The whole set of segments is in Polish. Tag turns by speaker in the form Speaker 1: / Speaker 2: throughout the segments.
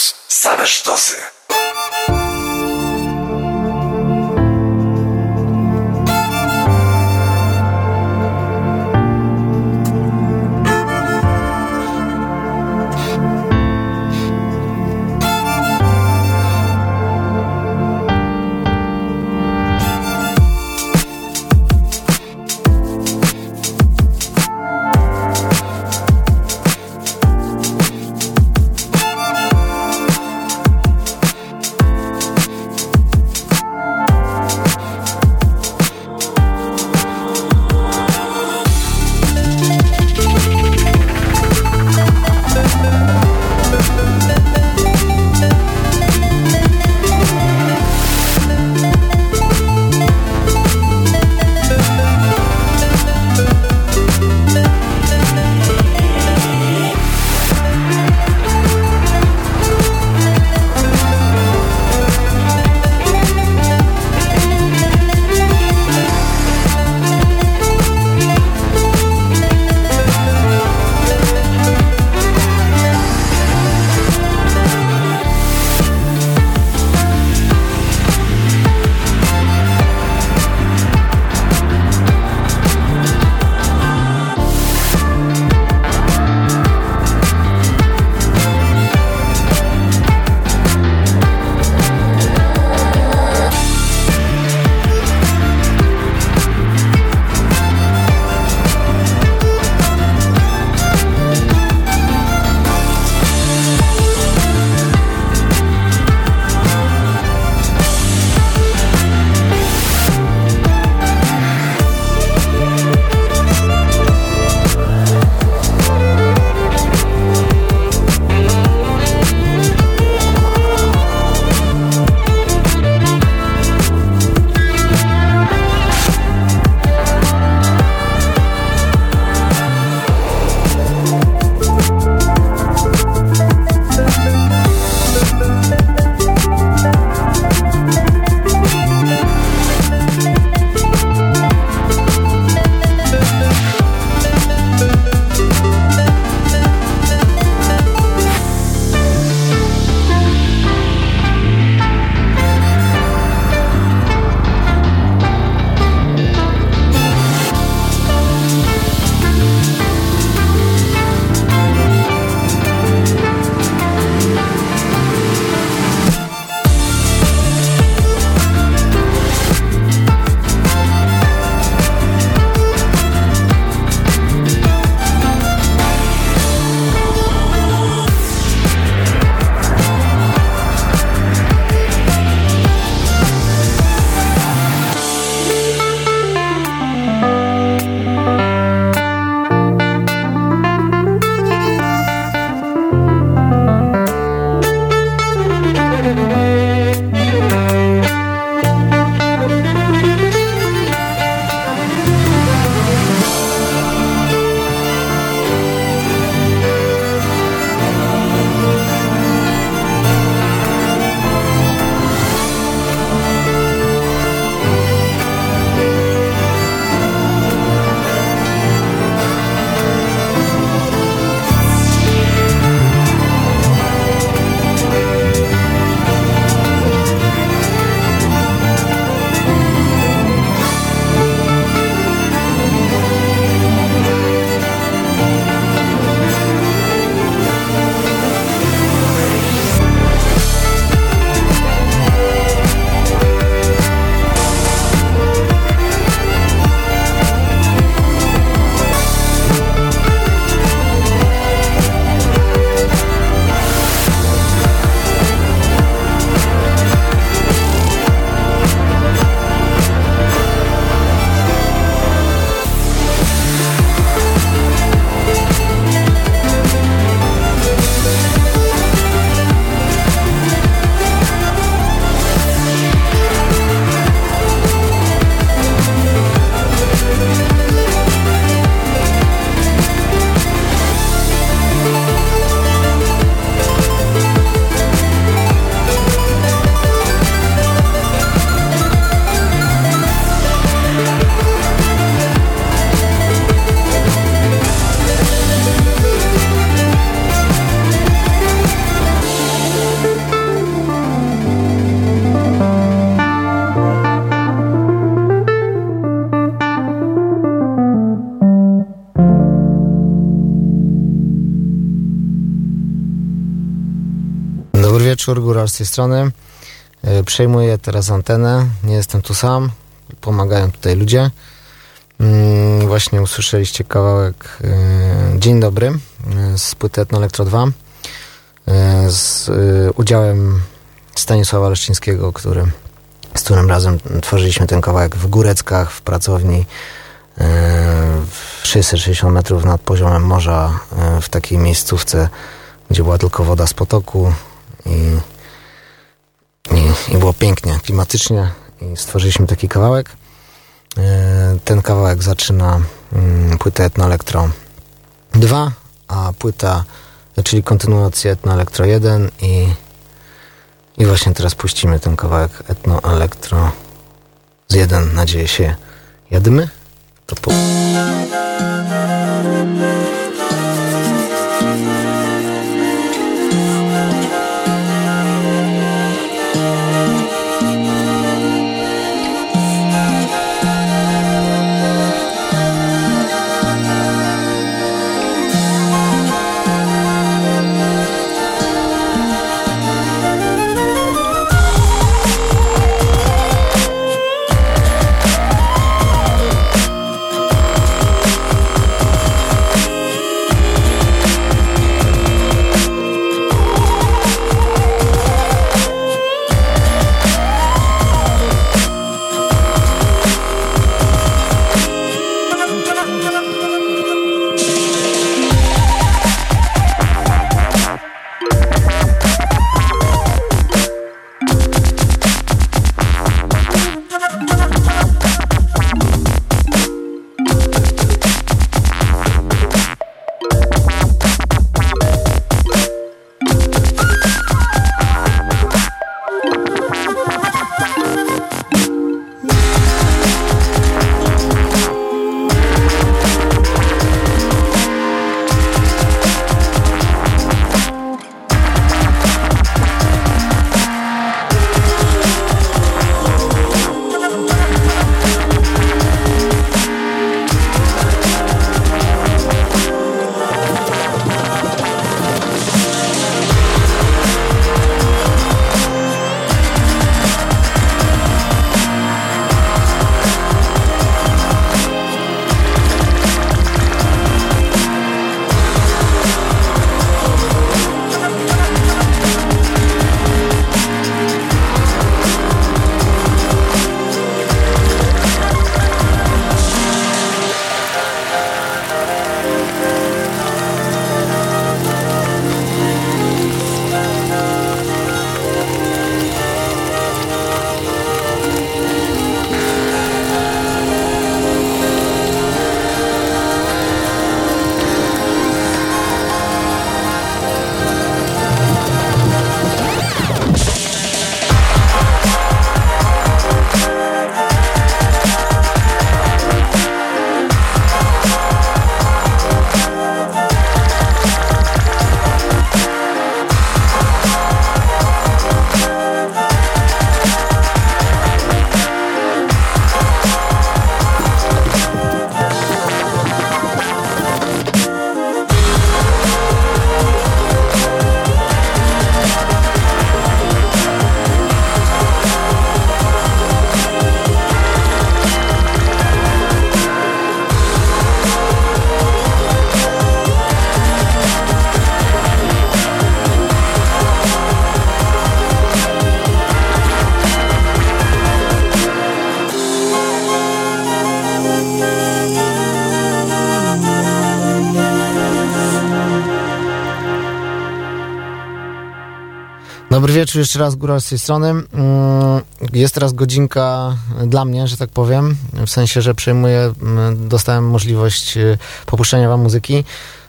Speaker 1: Plus. Same sztosy.
Speaker 2: Wieczór, góra z tej strony. E, przejmuję teraz antenę. Nie jestem tu sam. Pomagają tutaj ludzie. Mm, właśnie usłyszeliście kawałek e, Dzień Dobry e, z płyty Etno Elektro 2 z udziałem Stanisława Leszczyńskiego, który, z którym razem tworzyliśmy ten kawałek w Góreckach, w pracowni 660 metrów nad poziomem morza, w takiej miejscówce, gdzie była tylko woda z potoku i, i, i było pięknie, klimatycznie i stworzyliśmy taki kawałek. E, ten kawałek zaczyna mm, płytę Etno Elektro 2, a płyta, czyli kontynuacja Etno Elektro 1 i, i właśnie teraz puścimy ten kawałek Etno Elektro z 1, nadzieję się, jadymy. To po... Dobry wieczór, jeszcze raz góra z tej strony. Mm, jest teraz godzinka dla mnie, że tak powiem, w sensie, że przejmuję, mm, dostałem możliwość y, popuszczenia wam muzyki.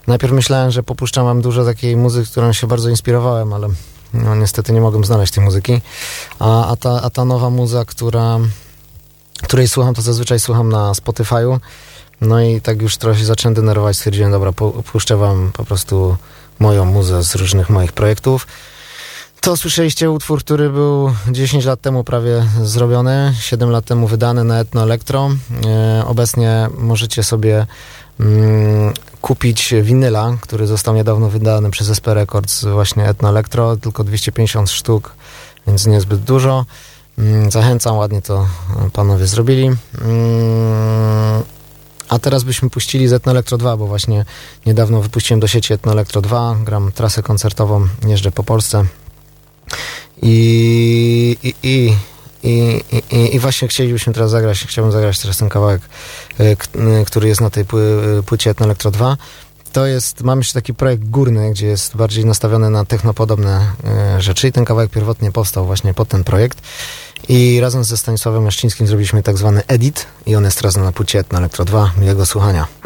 Speaker 2: Najpierw myślałem, że popuszczam wam dużo takiej muzyki, którą się bardzo inspirowałem, ale no, niestety nie mogłem znaleźć tej muzyki. A, a, ta, a ta nowa muza, która, której słucham, to zazwyczaj słucham na Spotify'u. No i tak już trochę się zacząłem denerwować, stwierdziłem, dobra, puszczę wam po prostu moją muzę z różnych moich projektów. To słyszeliście utwór, który był 10 lat temu prawie zrobiony, 7 lat temu wydany na Etno Elektro. E, obecnie możecie sobie mm, kupić winyla, który został niedawno wydany przez SP Records, właśnie Etno Electro, tylko 250 sztuk, więc niezbyt dużo. Mm, zachęcam, ładnie to panowie zrobili. Mm, a teraz byśmy puścili z Etno Electro 2, bo właśnie niedawno wypuściłem do sieci Etno Electro 2, gram trasę koncertową, jeżdżę po Polsce. I, i, i i, i, właśnie chcielibyśmy teraz zagrać, chciałbym zagrać teraz ten kawałek, y, y, który jest na tej y, płycie Etno Electro 2. To jest, mamy jeszcze taki projekt górny, gdzie jest bardziej nastawiony na technopodobne rzeczy i ten kawałek pierwotnie powstał właśnie pod ten projekt. I razem ze Stanisławem Jaszczyńskim zrobiliśmy tak zwany edit i on jest teraz na płycie Etno Electro 2. Miłego słuchania.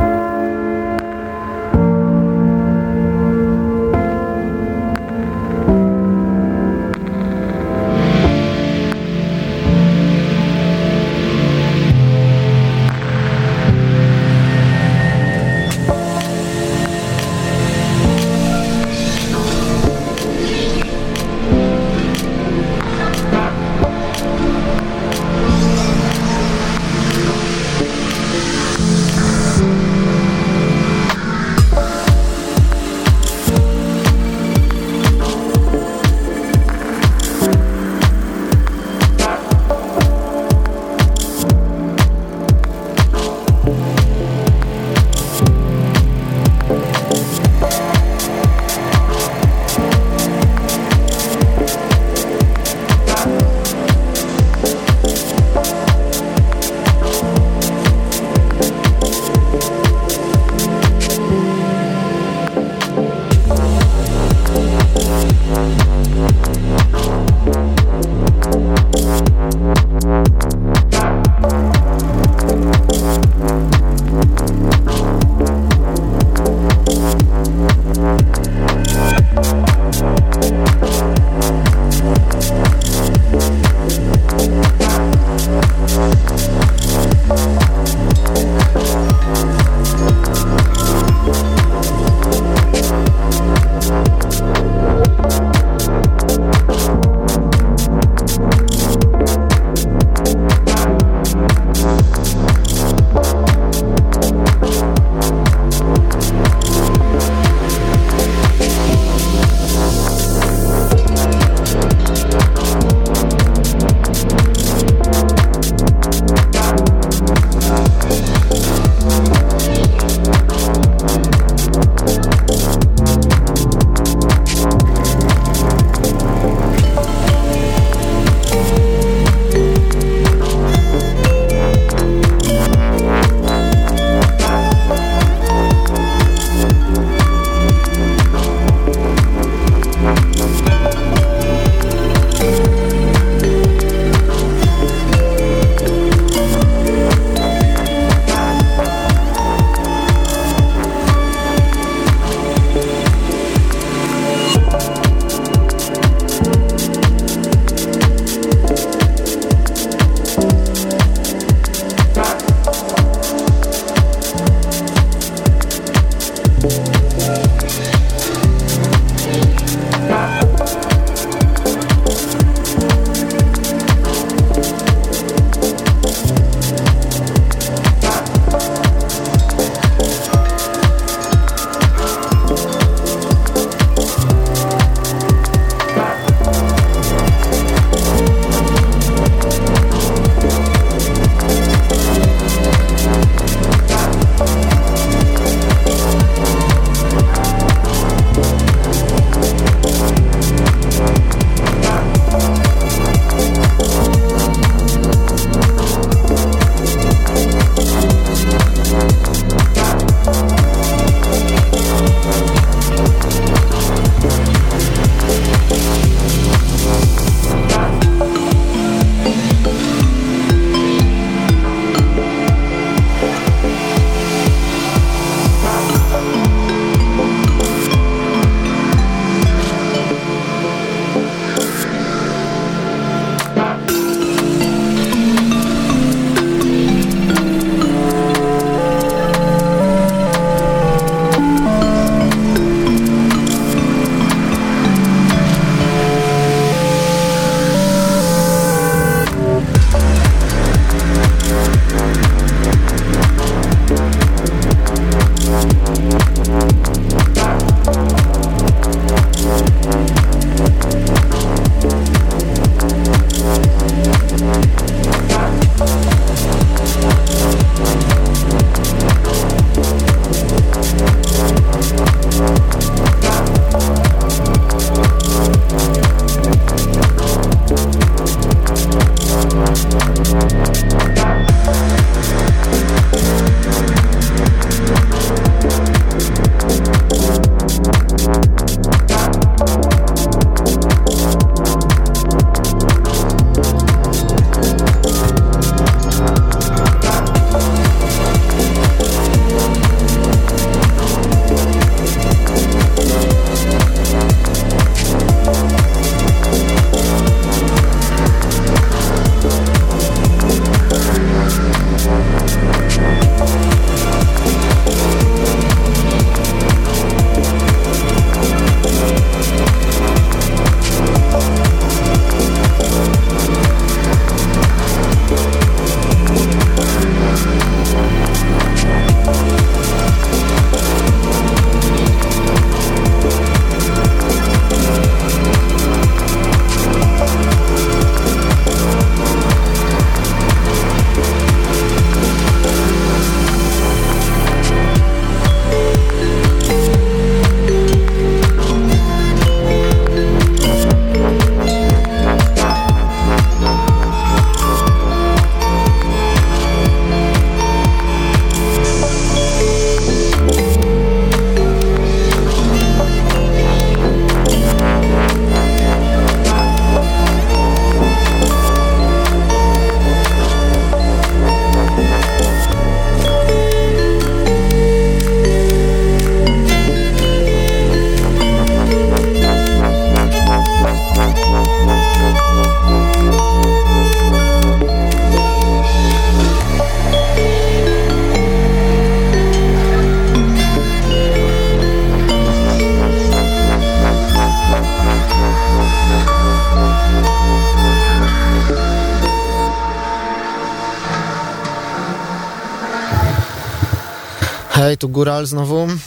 Speaker 2: Hej, tu Góral znowu. Mm,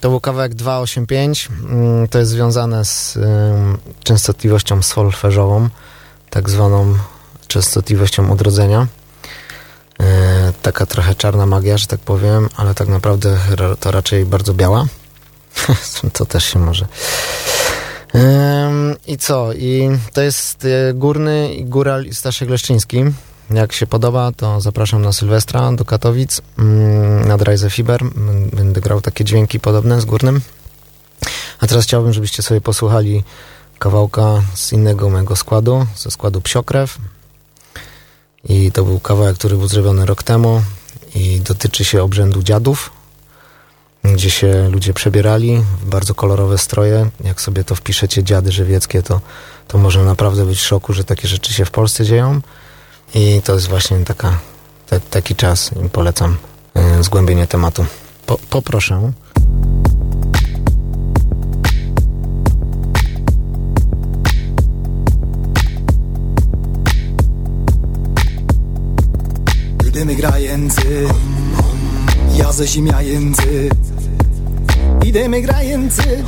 Speaker 2: to był kawałek 285. Mm, to jest związane z częstotliwością solfeżową, tak zwaną częstotliwością odrodzenia. E, taka trochę czarna magia, że tak powiem, ale tak naprawdę to raczej bardzo biała. to też się może. I co? I to jest e, Górny, Góral i Staszek Leszczyński. Jak się podoba, to zapraszam na Sylwestra do Katowic mm, na Dryze Fiber. Będę grał takie dźwięki podobne z Górnym. A teraz chciałbym, żebyście sobie posłuchali kawałka z innego mojego składu, ze składu Psiokrew. I to był kawałek, który był zrobiony rok temu i dotyczy się obrzędu dziadów, gdzie się ludzie przebierali w bardzo kolorowe stroje. Jak sobie to wpiszecie, dziady żywieckie, to, to może naprawdę być w szoku, że takie rzeczy się w Polsce dzieją. I to jest właśnie taka, te, taki czas. I polecam y, zgłębienie tematu. Po, poproszę.
Speaker 3: Idziemy grający, ja ze ziemiający. Idziemy grający,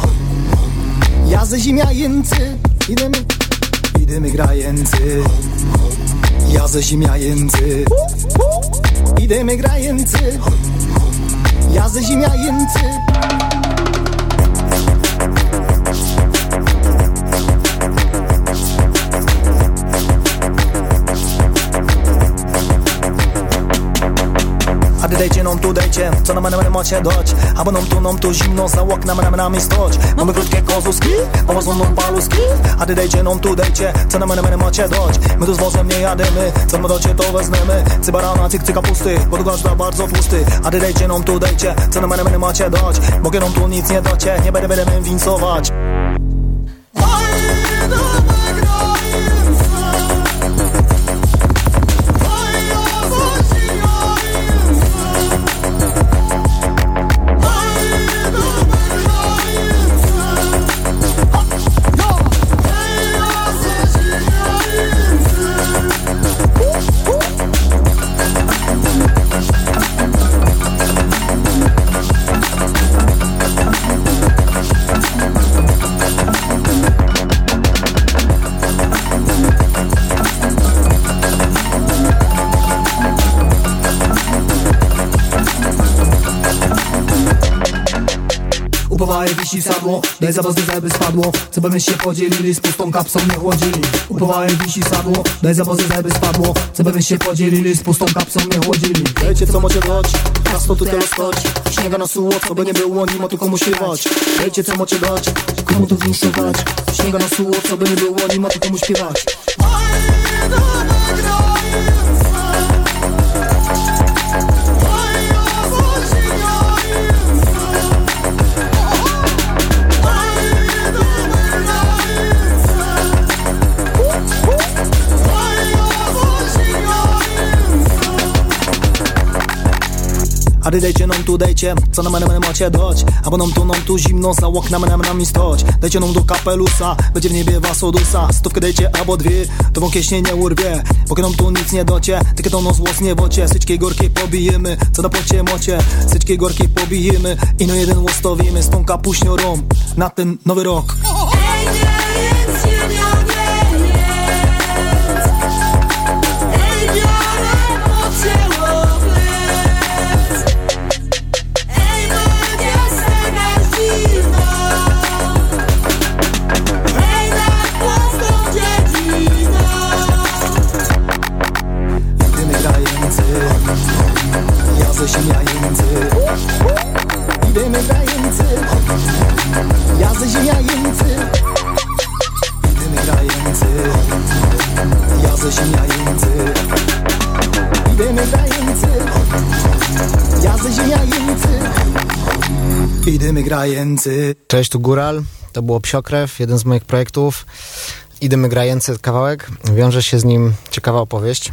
Speaker 3: ja ze ziemiający. Idziemy, idziemy grający, ja ze ziemiający. Idziemy grający, ja ze ziemiający. dejcie nam tu dejcie, co na mnie macie dać? Albo nam tu, nam tu zimno, za oknami nam nami stać. Mamy krótkie kozuski, a was nam paluski A ty dejcie nam tu dejcie, co na mnie macie dać? My tu z wozem nie jademy, co my dacie to wezmemy. Cybarana, cyk cyka pusty, podgłaszcz bardzo pusty. A ty dejcie nam tu dejcie, co na mnie macie dać? Mogę nam tu nic nie dacie, nie będę będę wincować wisi sadło, daj za was zeby spadło. Co by się podzielili, z pustą kapsą nie chłodzili. Upowałem wisi sadło, daj za was zeby spadło. Co by się podzielili, z pustą kapsą nie chłodzili. Wiecie co macie dać, miasto tu teraz stać Śniega na suło, co by nie było, nie ma tu komu śpiewać. Wiecie co macie dać, komu tu winszować Śniega na suło, co by nie było, nie ma tu komu śpiewać A ty dejcie nam tu, dejcie, co na mnie macie dać. Albo nam tu, nam tu zimno, za oknami nam nami stać. Dajcie nam do kapelusa, będzie w niebie was odusa. Stówkę dejcie albo dwie, to wam kieśnie nie urwie. Póki nam tu nic nie docie, tylko to nos włos nie wocie. Syczki gorki pobijemy, co na pocie mocie Syczki gorki pobijemy i no jeden łostowimy Z tą kapuśniorą na ten nowy rok Ziemiający Idziemy grający Ja ze ziemiający Idziemy
Speaker 2: Cześć, tu Góral, to było Psiokrew, jeden z moich projektów. Idziemy grający kawałek, wiąże się z nim ciekawa opowieść.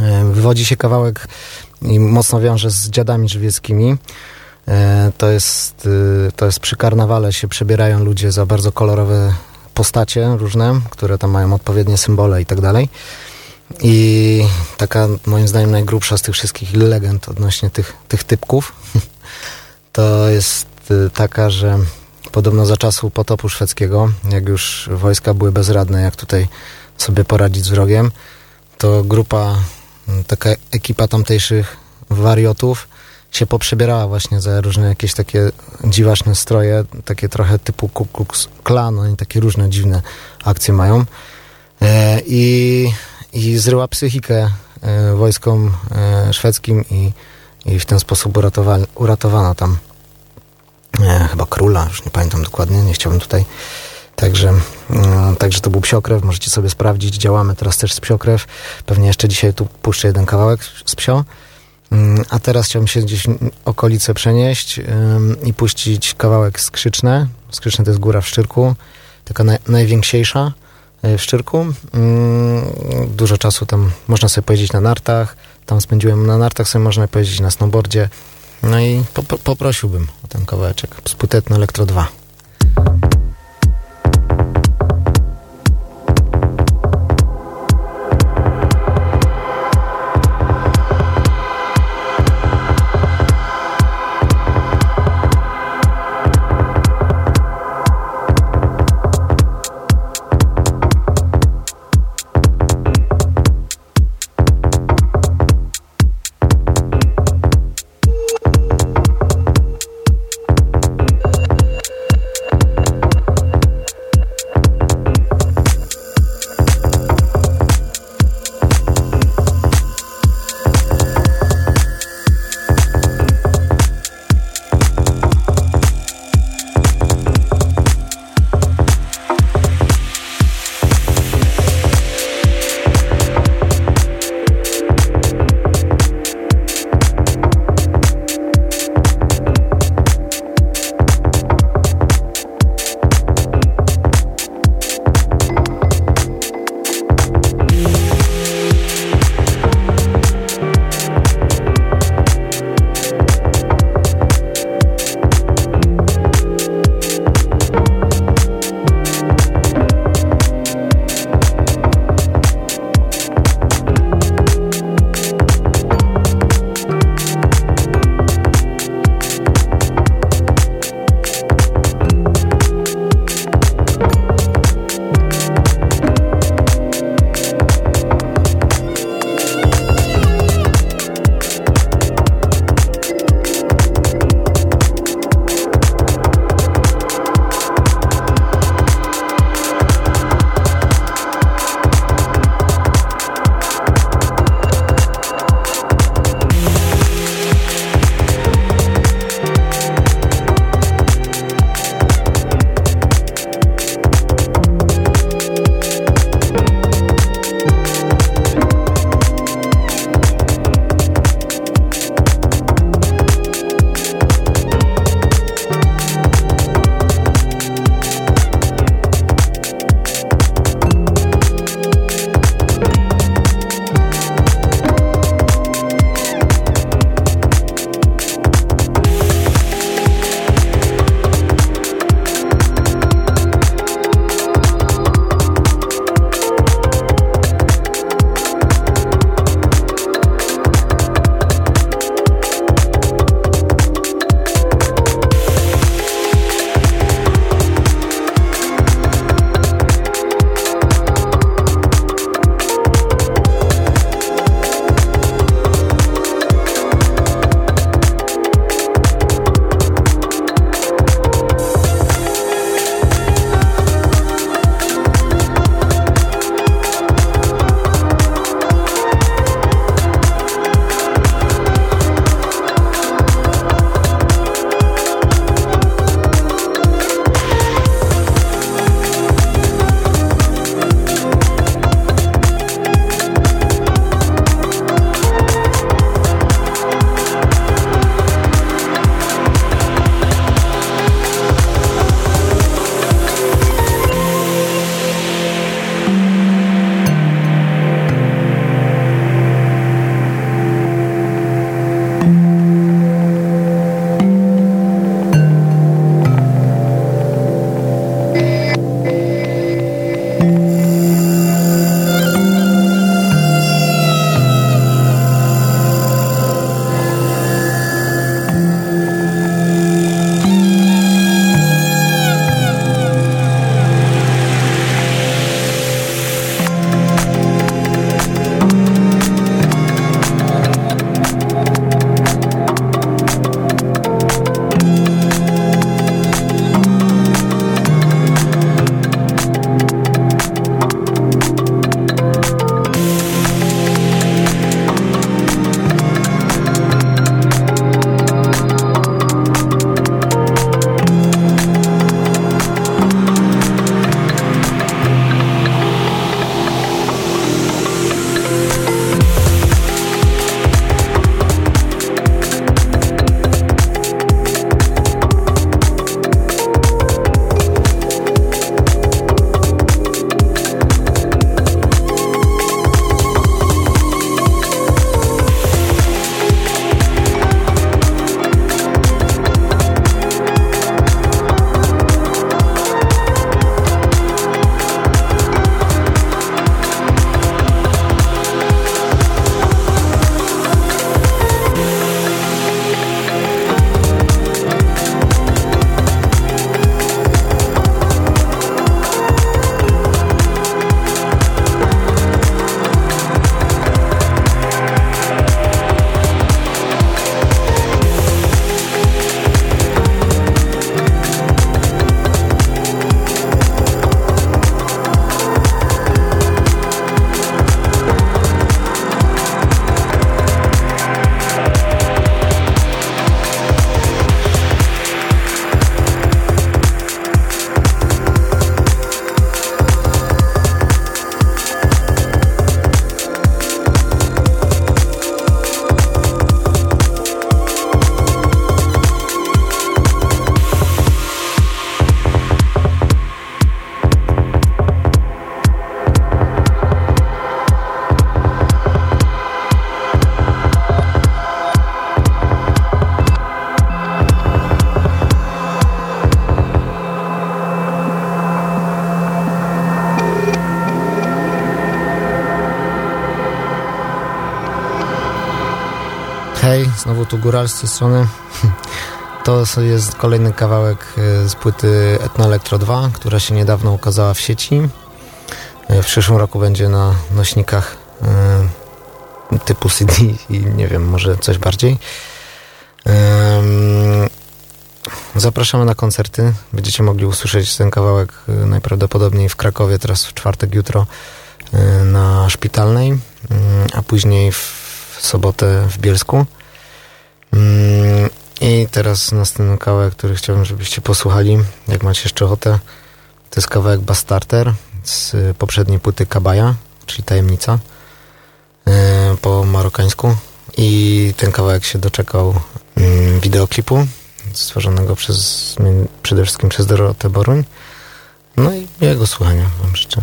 Speaker 2: E, Wywodzi się kawałek i mocno wiąże z dziadami żywieckimi. E, to jest, y, to jest przy karnawale się przebierają ludzie za bardzo kolorowe postacie różne, które tam mają odpowiednie symbole i tak dalej. I taka moim zdaniem najgrubsza z tych wszystkich legend odnośnie tych, tych typków to jest y, taka, że podobno za czasu potopu szwedzkiego, jak już wojska były bezradne, jak tutaj sobie poradzić z wrogiem, to grupa, y, taka ekipa tamtejszych wariotów się poprzebierała właśnie za różne jakieś takie dziwaczne stroje, takie trochę typu Ku Klux Klan, oni takie różne dziwne akcje mają. E, I, i zryła psychikę e, wojskom e, szwedzkim i, i w ten sposób uratowa, uratowano tam e, chyba króla, już nie pamiętam dokładnie, nie chciałbym tutaj. Także, e, także to był psiokrew, możecie sobie sprawdzić. Działamy teraz też z psiokrew. Pewnie jeszcze dzisiaj tu puszczę jeden kawałek z psio. Mm, A teraz chciałbym się gdzieś okolice przenieść i puścić kawałek skrzyczne. Skrzyczne to jest góra w Szczyrku, taka naj, najwięksiejsza w Szczyrku. Ym, Dużo czasu tam można sobie pojeździć na nartach. Tam spędziłem na nartach, sobie można pojeździć na snowboardzie. No i po, po, poprosiłbym o ten kawałeczek. Sputetno Elektro 2. znowu tu Góral z tej strony. To jest kolejny kawałek e, z płyty Etno Electro 2, która się niedawno ukazała w sieci. E, w przyszłym roku będzie na nośnikach y, typu CD i nie wiem, może coś bardziej. Y, zapraszamy na koncerty. Będziecie mogli usłyszeć ten kawałek y, najprawdopodobniej w Krakowie, teraz w czwartek, jutro na Szpitalnej, a później w sobotę w Bielsku. Mm, I teraz następny kawałek, który chciałbym, żebyście posłuchali, jak macie jeszcze ochotę. To jest kawałek Bastarter z poprzedniej płyty Kabaja, czyli Tajemnica e, po marokańsku. I ten kawałek się doczekał mm, wideoklipu stworzonego przez, przede wszystkim przez Dorotę Boruń. No i jego słuchania wam życzę.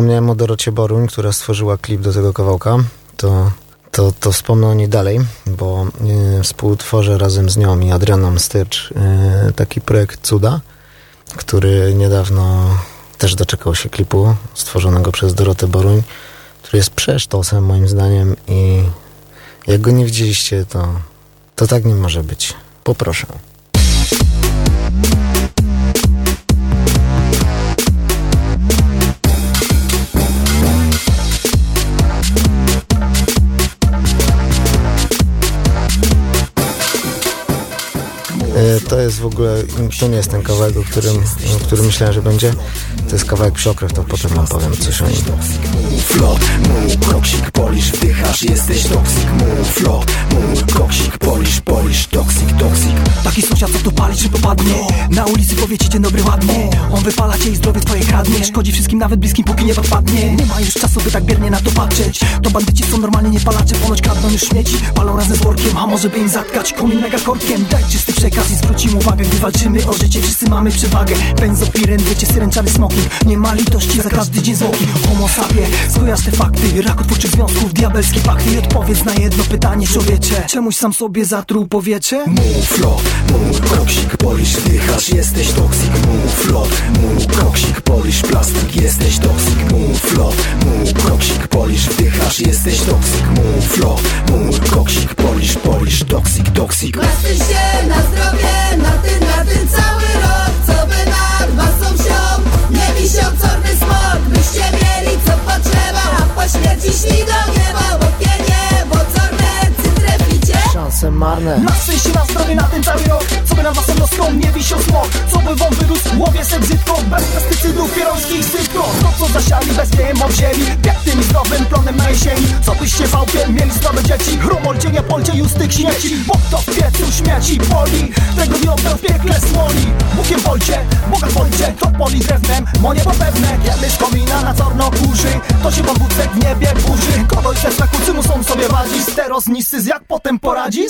Speaker 2: Wspomniałem o Dorocie Boruń, która stworzyła klip do tego kawałka, to, to, to wspomnę o niej dalej, bo y, współtworzę razem z nią i Adrianą Stycz y, taki projekt Cuda, który niedawno też doczekał się klipu stworzonego przez Dorotę Boruń, który jest przesztosem moim zdaniem i jak go nie widzieliście, to, to tak nie może być. Poproszę. To jest w ogóle, to nie jest ten kawałek, o którym, o którym myślałem, że będzie. To jest kawałek psiokrew, to potem wam powiem coś o nim.
Speaker 4: Flot, mu, koksik, polisz, wdychasz, jesteś toksik, mu, flot, mu, koksik, polisz, polisz, toksik, toksik.
Speaker 5: Taki sąsiad, co tu pali, czy popadnie? Na ulicy powiecie dzień dobry ładnie. On wypala cię i zdrowie twoje kradnie. Szkodzi wszystkim, nawet bliskim, póki nie podpadnie. Nie ma już czasu, by tak biernie na to patrzeć. To bandyci są normalnie nie palacze Ponoć kradną już śmieci, palą razem z workiem A może by im zatkać komin mega korkiem. Daj czysty przekaz i zwrócimy uwagę Gdy walczymy o życie, wszyscy mamy przewagę. Benzopiren, wiecie, syręczany smoking Nie ma litości za każdy dzień zwłoki Homo sapie, skojarz te fakty Rakotwórczych związków, diabelskie pakty. I odpowiedz na jedno pytanie, człowiecze. Czemuś sam sobie zatruł powietrze?
Speaker 4: Mu, flot, mu, koksik, polisz, wdychasz, jesteś toksik, mu, flot, mu, koksik, polisz, plastik, jesteś toksik, mu, flot, mu, koksik, polisz, wdychasz, jesteś toksik, mu, flot, mu, koksik, polisz, polisz, toksik, toksik.
Speaker 6: Mastuj się na zdrowie, na tym, na tym cały rok. Co by nad was wsią, czarny smok Byście mieli co potrzeba, a po śmierci szli do nieba
Speaker 2: Szanse marne.
Speaker 5: Na szczęście, na zdrowie, na ten cały rok. Co by nam was noską nie wisiał smok. Co by wam wyrósł, łowie se brzydko. Bez pestycydów, pierońskich sypko. To co zasiali, bez GMO wzięli Jak tym zdrowym plonem na jesieni. Co byście wałkiem mieli zdrowe dzieci? Rumorcie, nie polcie już tych śmieci Bo kto w piecu śmieci poli Tego diobła w piekle smoli Bukiem polcie, Boga polcie. To poli drewnem, monie bo pewne. Kiedy z komina na czarno kurzy. To się wam w niebie burzy. Kogoś też na kucymu są sobie radzi Steros nisys, jak potem poradzisz?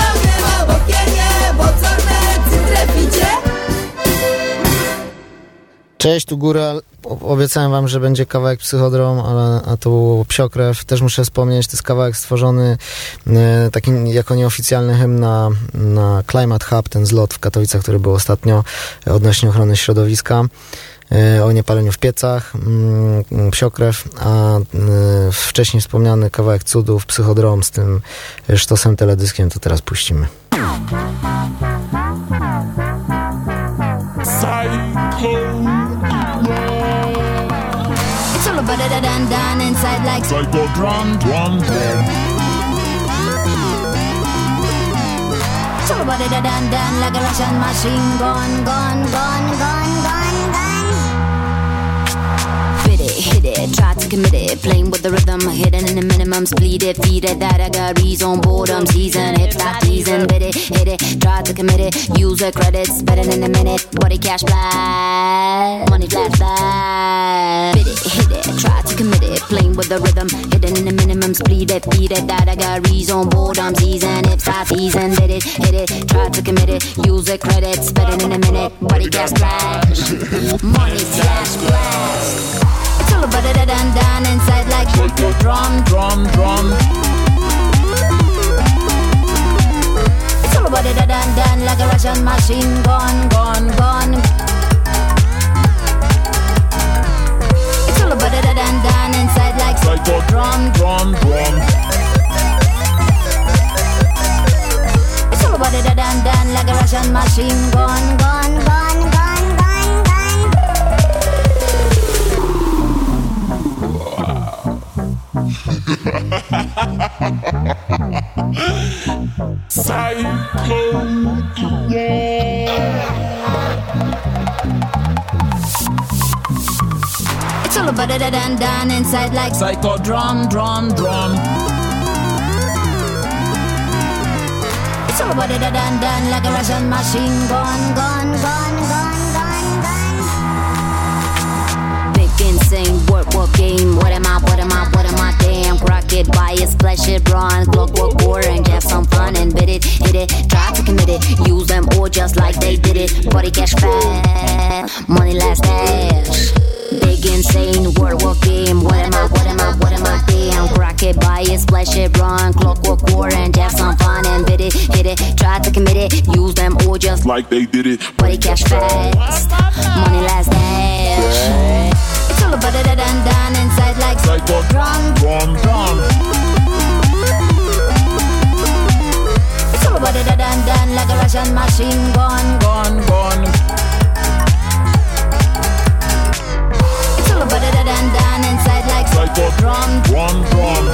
Speaker 2: Cześć, tu Góral. Obiecałem wam, że będzie kawałek Psychodrom, ale a był Psiokrew. Też muszę wspomnieć, to jest kawałek stworzony e, jako nieoficjalny hymn na, na Climate Hub, ten zlot w Katowicach, który był ostatnio odnośnie ochrony środowiska. e, O niepaleniu w piecach, mm, psiokrew, a e, wcześniej wspomniany kawałek cudów, psychodrom z tym sztosem teledyskiem, to teraz puścimy.
Speaker 7: Like
Speaker 8: Psycho drum, drum, drum.
Speaker 7: About da dun dun like a Russian machine gun, gun, gun, gun, gun, gun. It, hit it, try to commit it. Playing with the rhythm, hidden in the minimum, split it, feed it. That I got reason, boredom, season, hip stop, teasing, bit it, hit it, try to commit it. Use User credits, better than a minute. Body cash fly, money flash fly. Fit it, hit it, try to commit it. Playing with the rhythm, hidden in the minimum, split it, feed it. That I got reason, boredom, season, hip stop, teasing, bit it, hit it, try to commit it. Use User credits, better than a minute. Body cash flash, money flash blast. It's all about the dun dun inside like drum.
Speaker 8: Drum, drum.
Speaker 7: It's all about the dun dun like a Russian machine gun, gun, gun. It's all about the dun dun inside like drum.
Speaker 8: drum, drum.
Speaker 7: It's all about the dun dun like a Russian machine gun, gun, gun, About the dun dun inside like
Speaker 8: Psycho drum, drum, drum.
Speaker 7: It's all about the dun dun like a Russian machine gun, gun, gun, gun, gun, gun. Big insane work, work game. What am I, what am I, what am I? Damn, rocket bias, flesh it, bronze, clockwork boring. Have some fun and bit it, hit it, try to commit it. Use them all just like they did it. Body cash fast, money last dash. Big insane work, work game. What am I, what am I, what am I? Damn, rocket bias, flesh it, run, clockwork orange. Have some fun and bit it, hit it, try to commit it. Use them all just
Speaker 8: Like they did it.
Speaker 7: Body cash fast, money last dash. It's all about the dun dun inside like drum.
Speaker 8: drum, drum.
Speaker 7: It's all about the dun dun like a Russian machine gun, gun, gun. It's all about
Speaker 8: drum, drum, drum.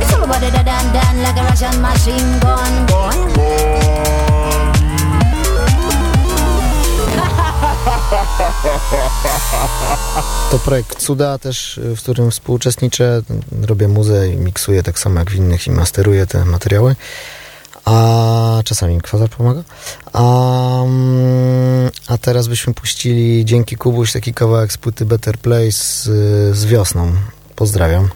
Speaker 7: It's all about the dan dan like a Russian machine gun.
Speaker 8: Gun, gun.
Speaker 9: To projekt Cuda też, w którym współuczestniczę. Robię muzę i miksuję tak samo jak w innych i masteruję te materiały. A czasami mi Kwazar pomaga. A, a teraz byśmy puścili dzięki Kubuś taki kawałek z płyty Better Place z, z wiosną. Pozdrawiam.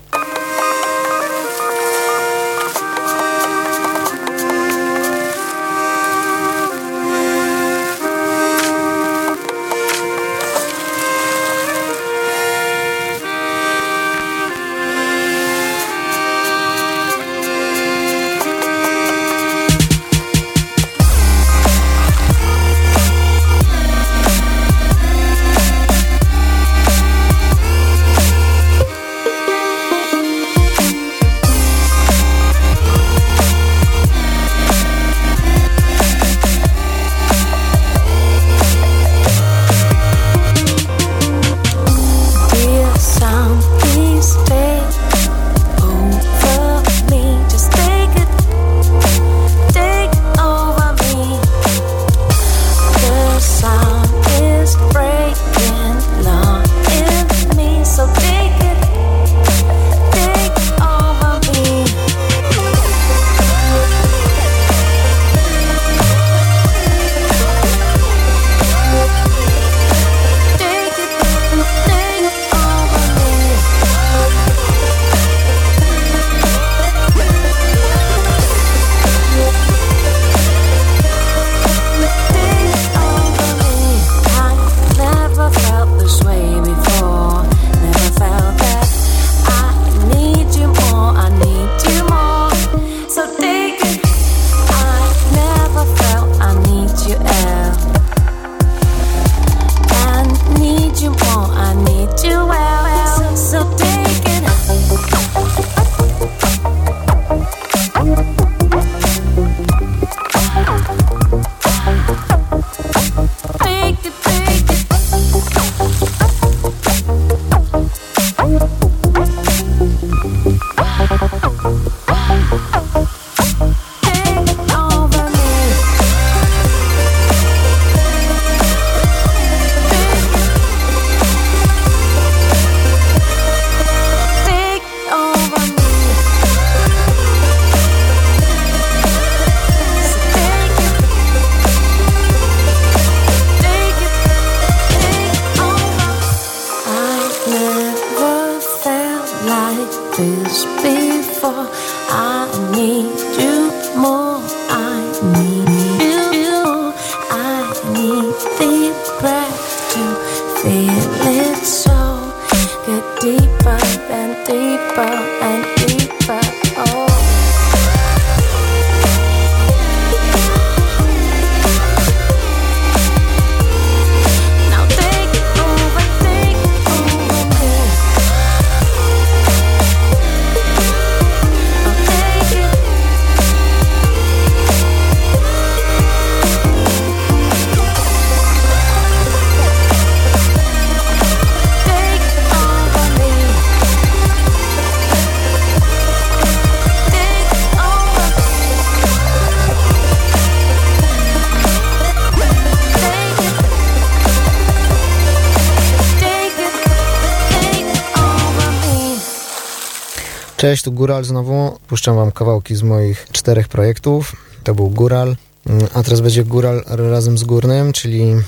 Speaker 9: Cześć, tu Góral znowu. Puszczam wam kawałki z moich czterech projektów. To był Góral. Mm, A teraz będzie Góral razem z Górnym, czyli mm,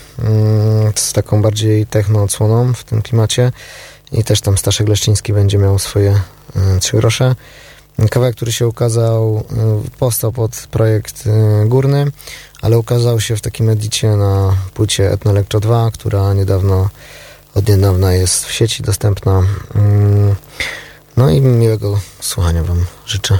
Speaker 9: z taką bardziej techno odsłoną w tym klimacie. I też tam Staszek Leszczyński będzie miał swoje y, trzy grosze. Kawałek, który się ukazał, y, powstał pod projekt y, Górny, ale ukazał się w takim edicie na płycie Etno Electro 2, która niedawno, od niedawna jest w sieci dostępna. No i miłego słuchania Wam życzę.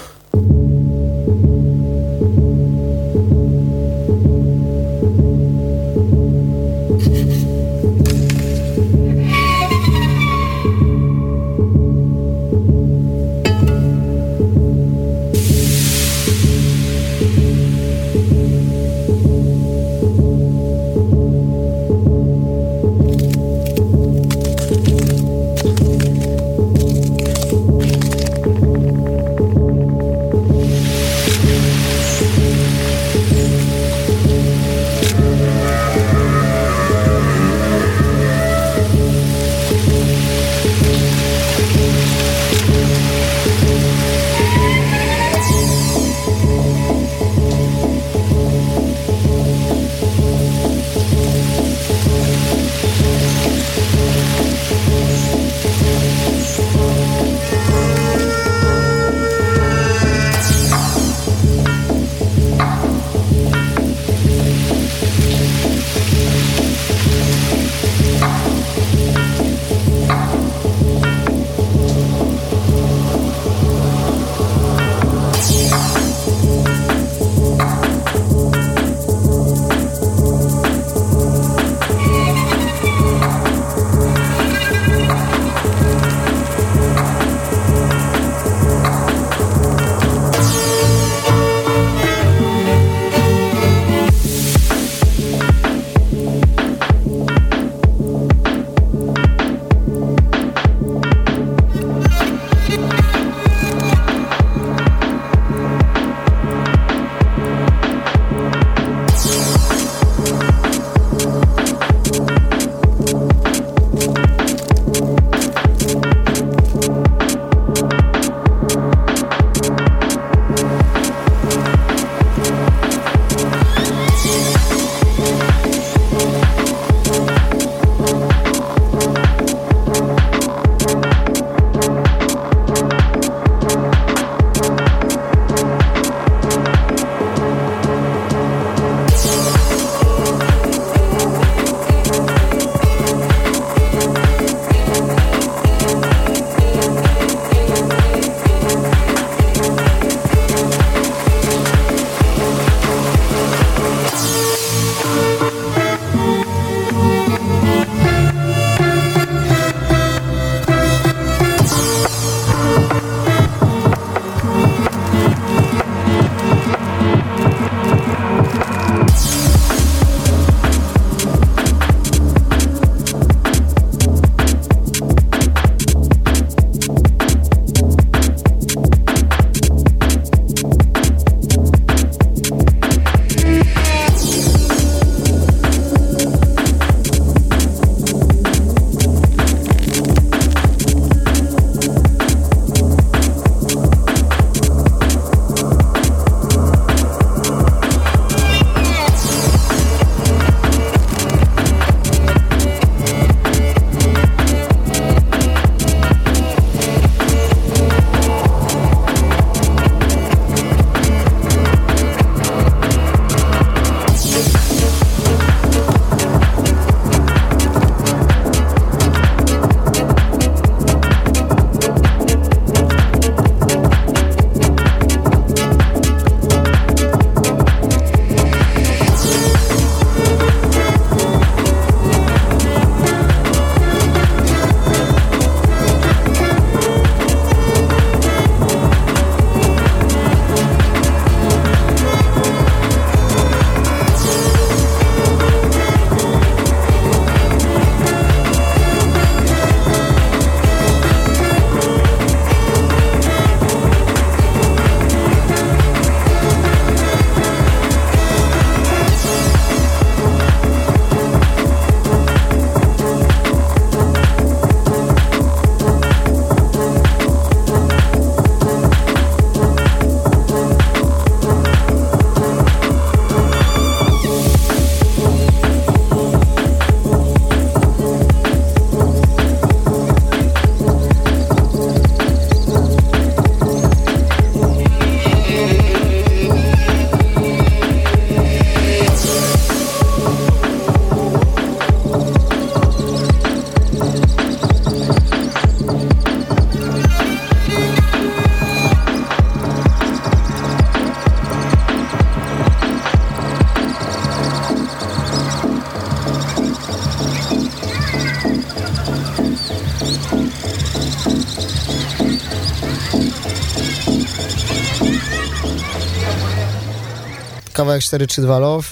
Speaker 2: Kawałek 432 Love.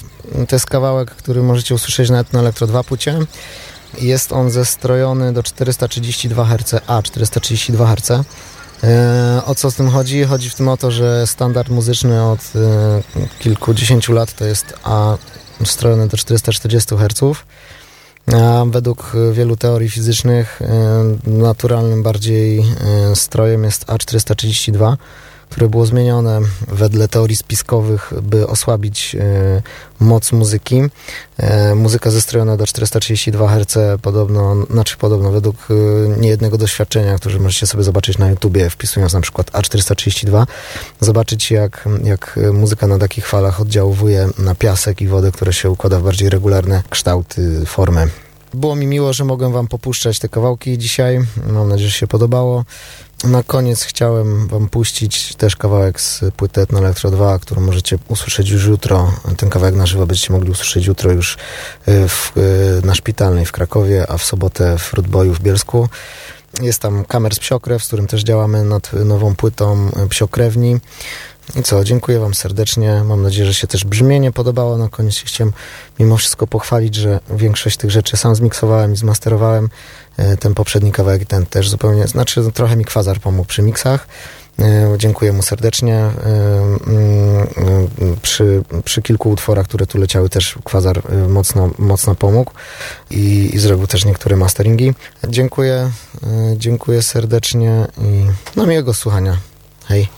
Speaker 2: To jest kawałek, który możecie usłyszeć nawet na Elektro 2 płycie. Jest on zestrojony do 432 Hz, a 432 Hz. E, o co z tym chodzi? Chodzi w tym o to, że standard muzyczny od e, kilkudziesięciu lat to jest A strojony do 440 Hz. A według wielu teorii fizycznych e, naturalnym bardziej strojem jest A432, które było zmienione wedle teorii spiskowych, by osłabić e, moc muzyki. E, muzyka zestrojona do 432 Hz podobno, znaczy podobno według e, niejednego doświadczenia, które możecie sobie zobaczyć na YouTubie, wpisując na przykład A432, zobaczyć jak, jak muzyka na takich falach oddziałuje na piasek i wodę, które się układa w bardziej regularne kształty, formy. Było mi miło, że mogłem wam popuszczać te kawałki dzisiaj. Mam nadzieję, że się podobało. Na koniec chciałem wam puścić też kawałek z płyty Etno Electro 2, którą możecie usłyszeć już jutro. Ten kawałek na żywo będziecie mogli usłyszeć jutro już y, w, y, na Szpitalnej w Krakowie, a w sobotę w Rootboyu w Bielsku. Jest tam kamer z Psiokrew, z którym też działamy nad nową płytą y, Psiokrewni. I co, dziękuję Wam serdecznie. Mam nadzieję, że się też brzmienie podobało. Na koniec chciałem mimo wszystko pochwalić, że większość tych rzeczy sam zmiksowałem i zmasterowałem. E, Ten poprzedni kawałek ten też zupełnie, znaczy no, trochę mi Kwazar pomógł przy miksach. E, Dziękuję mu serdecznie. E, mm, mm, Przy, przy kilku utworach, które tu leciały, też Kwazar mocno, mocno pomógł i, i zrobił też niektóre masteringi. Dziękuję, dziękuję serdecznie i no miłego słuchania. Hej.